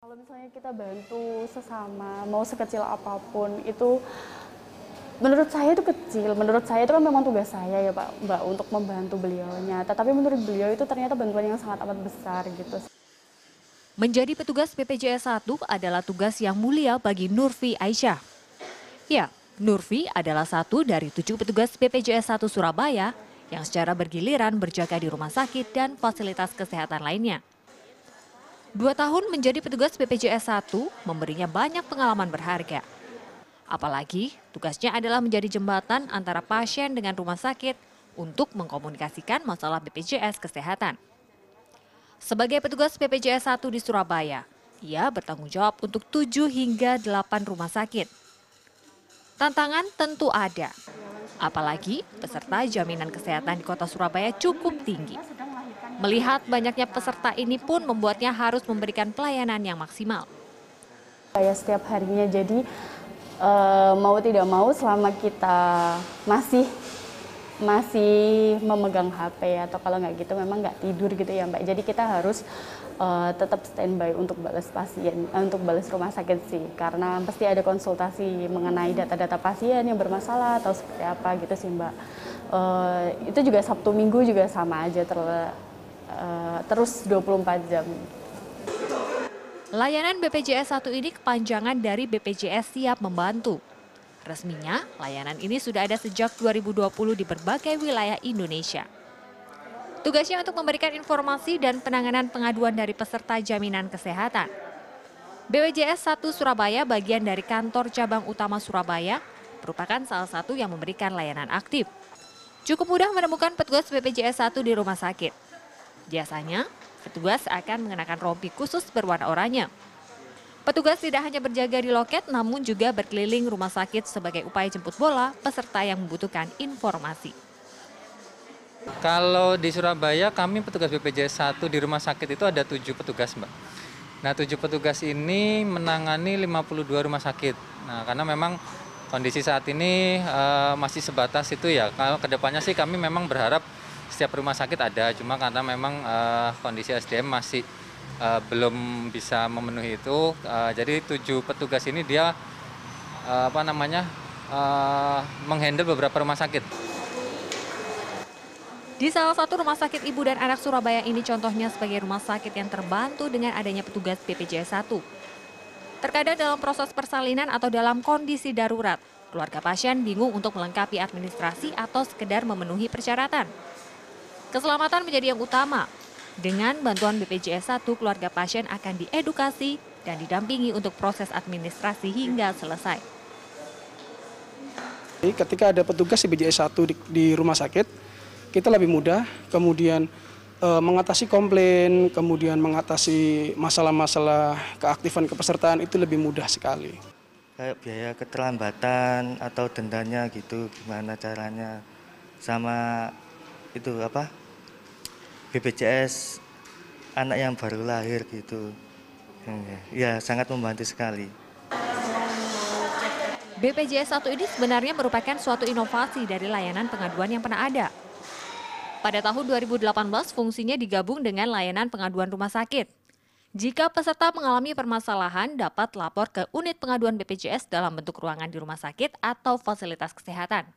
Kalau misalnya kita bantu sesama, mau sekecil apa pun, itu menurut saya itu kecil. Menurut saya itu kan memang tugas saya ya Pak, Mbak, untuk membantu beliaunya. Tetapi menurut beliau itu ternyata bantuan yang sangat amat besar gitu. Menjadi petugas BPJS 1 adalah tugas yang mulia bagi Nurfi Aisyah. Ya, Nurfi adalah satu dari tujuh petugas BPJS 1 Surabaya yang secara bergiliran berjaga di rumah sakit dan fasilitas kesehatan lainnya. Dua tahun menjadi petugas BPJS 1 memberinya banyak pengalaman berharga. Apalagi tugasnya adalah menjadi jembatan antara pasien dengan rumah sakit untuk mengkomunikasikan masalah BPJS Kesehatan. Sebagai petugas BPJS 1 di Surabaya, ia bertanggung jawab untuk 7 hingga 8 rumah sakit. Tantangan tentu ada, apalagi peserta jaminan kesehatan di kota Surabaya cukup tinggi. Melihat banyaknya peserta ini pun membuatnya harus memberikan pelayanan yang maksimal. Kayak setiap harinya, jadi eh, mau tidak mau selama kita masih masih memegang HP atau kalau nggak gitu memang nggak tidur gitu ya Mbak. Jadi kita harus uh, tetap standby untuk balas pasien, uh, untuk balas rumah sakit sih. Karena pasti ada konsultasi mengenai data-data pasien yang bermasalah atau seperti apa gitu sih Mbak. Uh, itu juga Sabtu Minggu juga sama aja ter, uh, terus 24 jam. Layanan BPJS 1 ini kepanjangan dari BPJS Siap Membantu. Resminya, layanan ini sudah ada sejak 2020 di berbagai wilayah Indonesia. Tugasnya untuk memberikan informasi dan penanganan pengaduan dari peserta jaminan kesehatan. BPJS 1 Surabaya bagian dari kantor cabang utama Surabaya merupakan salah satu yang memberikan layanan aktif. Cukup mudah menemukan petugas BPJS 1 di rumah sakit. Biasanya, petugas akan mengenakan rompi khusus berwarna oranye Petugas tidak hanya berjaga di loket, namun juga berkeliling rumah sakit sebagai upaya jemput bola peserta yang membutuhkan informasi. Kalau di Surabaya, kami petugas BPJS 1 di rumah sakit itu ada tujuh petugas, Mbak. Nah, tujuh petugas ini menangani 52 rumah sakit. Nah, karena memang kondisi saat ini uh, masih sebatas itu ya. Kalau ke depannya sih kami memang berharap setiap rumah sakit ada, cuma karena memang uh, kondisi SDM masih uh, belum bisa memenuhi itu. Uh, jadi tujuh petugas ini dia uh, apa namanya uh, menghandle beberapa rumah sakit. Di salah satu rumah sakit ibu dan anak Surabaya ini contohnya sebagai rumah sakit yang terbantu dengan adanya petugas BPJS 1. Terkadang dalam proses persalinan atau dalam kondisi darurat, keluarga pasien bingung untuk melengkapi administrasi atau sekedar memenuhi persyaratan. Keselamatan menjadi yang utama, dengan bantuan BPJS 1, keluarga pasien akan diedukasi dan didampingi untuk proses administrasi hingga selesai. Ketika ada petugas BPJS 1 di, di rumah sakit, kita lebih mudah kemudian e, mengatasi komplain, kemudian mengatasi masalah-masalah keaktifan kepesertaan itu lebih mudah sekali. Kayak biaya keterlambatan atau dendanya gitu, gimana caranya, sama itu apa BPJS anak yang baru lahir gitu. Ya, sangat membantu sekali. BPJS 1 ini sebenarnya merupakan suatu inovasi dari layanan pengaduan yang pernah ada. Pada tahun 2018 fungsinya digabung dengan layanan pengaduan rumah sakit. Jika peserta mengalami permasalahan dapat lapor ke unit pengaduan BPJS dalam bentuk ruangan di rumah sakit atau fasilitas kesehatan.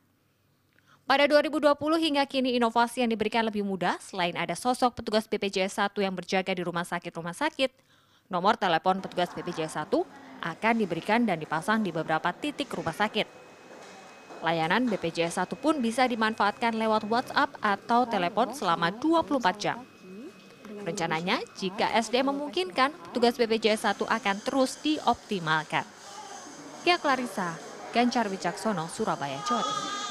Pada 2020 hingga kini inovasi yang diberikan lebih mudah selain ada sosok petugas BPJS 1 yang berjaga di rumah sakit-rumah sakit, nomor telepon petugas BPJS 1 akan diberikan dan dipasang di beberapa titik rumah sakit. Layanan BPJS 1 pun bisa dimanfaatkan lewat WhatsApp atau telepon selama 24 jam. Rencananya, jika SD memungkinkan, petugas BPJS 1 akan terus dioptimalkan. Kia Clarissa, Gancar Wicaksono, Surabaya, Jawa Timur.